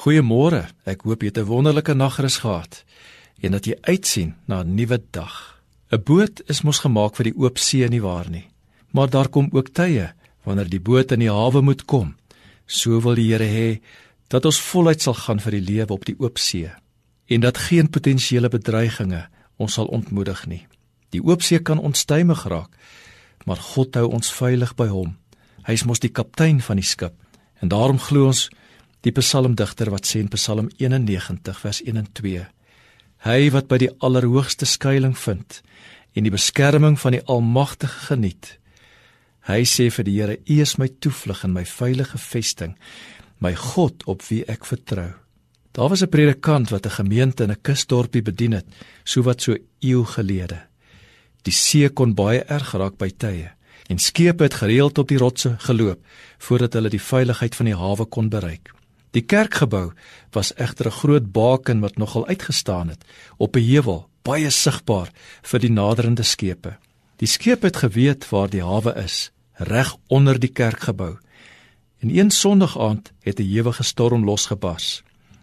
Goeiemôre. Ek hoop jy het 'n wonderlike nagrus gehad en dat jy uitsien na 'n nuwe dag. 'n Boot is mos gemaak vir die oop see nie waar nie. Maar daar kom ook tye wanneer die boot in die hawe moet kom. So wil die Here hê dat ons voluit sal gaan vir die lewe op die oop see en dat geen potensiële bedreigings ons sal ontmoedig nie. Die oop see kan onstuimig raak, maar God hou ons veilig by hom. Hy is mos die kaptein van die skip en daarom glo ons Die psalmdigter wat sê in Psalm 91 vers 1 en 2: Hy wat by die Allerhoogste skuilings vind en die beskerming van die Almagtige geniet. Hy sê vir die Here: U is my toevlug en my veilige vesting, my God op wie ek vertrou. Daar was 'n predikant wat 'n gemeente in 'n kusdorpie bedien het, so wat so eeu gelede. Die see kon baie erg raak by tye en skepe het gereeld op die rotse geloop voordat hulle die veiligheid van die hawe kon bereik. Die kerkgebou was egter 'n groot baken wat nogal uitgestaan het op 'n heuwel, baie sigbaar vir die naderende skepe. Die skep het geweet waar die hawe is, reg onder die kerkgebou. En een Sondag aand het 'n ewige storm losgebars.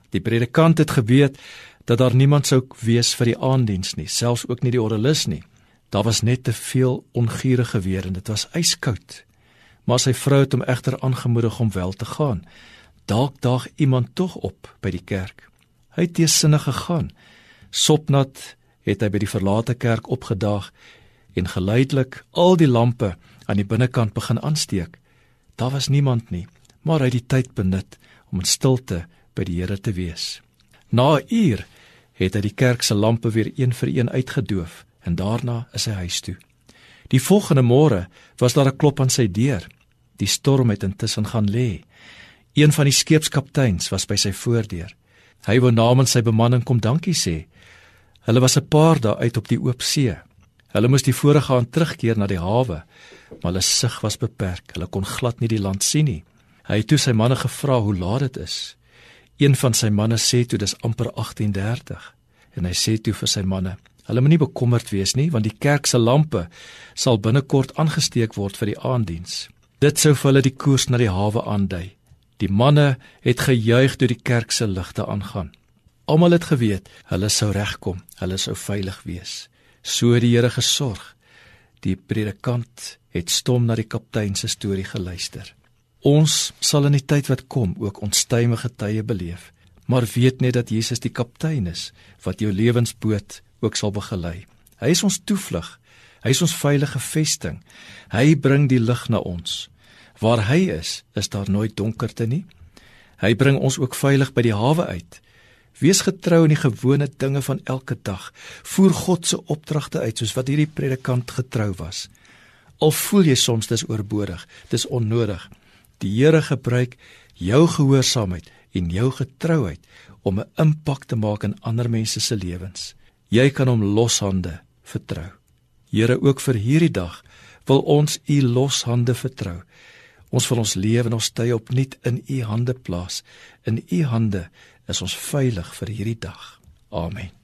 Die predikant het geweet dat daar niemand sou wees vir die aanddiens nie, selfs ook nie die orgelis nie. Daar was net te veel ongierige weer en dit was yskoud. Maar sy vrou het hom egter aangemoedig om wel te gaan. Dalk daag iemand tog op by die kerk. Hy het teesinnig gegaan. Sopnat het hy by die verlate kerk opgedaag en geleidelik al die lampe aan die binnekant begin aansteek. Daar was niemand nie, maar hy het die tyd benut om in stilte by die Here te wees. Na 'n uur het hy die kerk se lampe weer een vir een uitgedoof en daarna is hy huis toe. Die volgende môre was daar 'n klop aan sy deur. Die storm het intussen gaan lê. Een van die skeepskapteins was by sy voordeur. Hy wou namens sy bemanning kom dankie sê. Hulle was 'n paar dae uit op die oop see. Hulle moes die vorige aand terugkeer na die hawe, maar hulle sig was beperk. Hulle kon glad nie die land sien nie. Hy het toe sy manne gevra hoe laat dit is. Een van sy manne sê toe dis amper 18:30 en hy sê toe vir sy manne: "Hulle moenie bekommerd wees nie, want die kerk se lampe sal binnekort aangesteek word vir die aanddiens." Dit sou vir hulle die koers na die hawe aandui. Die manne het gejuig toe die kerk se ligte aangaan. Almal het geweet hulle sou regkom, hulle sou veilig wees. So het die Here gesorg. Die predikant het stom na die kaptein se storie geluister. Ons sal in die tyd wat kom ook onstuimige tye beleef, maar weet net dat Jesus die kaptein is wat jou lewensboot ook sal begelei. Hy is ons toevlug. Hy is ons veilige vesting. Hy bring die lig na ons. Waar hy is, is daar nooit donkerte nie. Hy bring ons ook veilig by die hawe uit. Wees getrou in die gewone dinge van elke dag. Voer God se opdragte uit soos wat hierdie predikant getrou was. Al voel jy soms dis oorbodig, dis onnodig. Die Here gebruik jou gehoorsaamheid en jou getrouheid om 'n impak te maak in ander mense se lewens. Jy kan hom loshande vertrou. Here ook vir hierdie dag wil ons u loshande vertrou. Ons wil ons lewe en ons tye opnuut in U hande plaas. In U hande is ons veilig vir hierdie dag. Amen.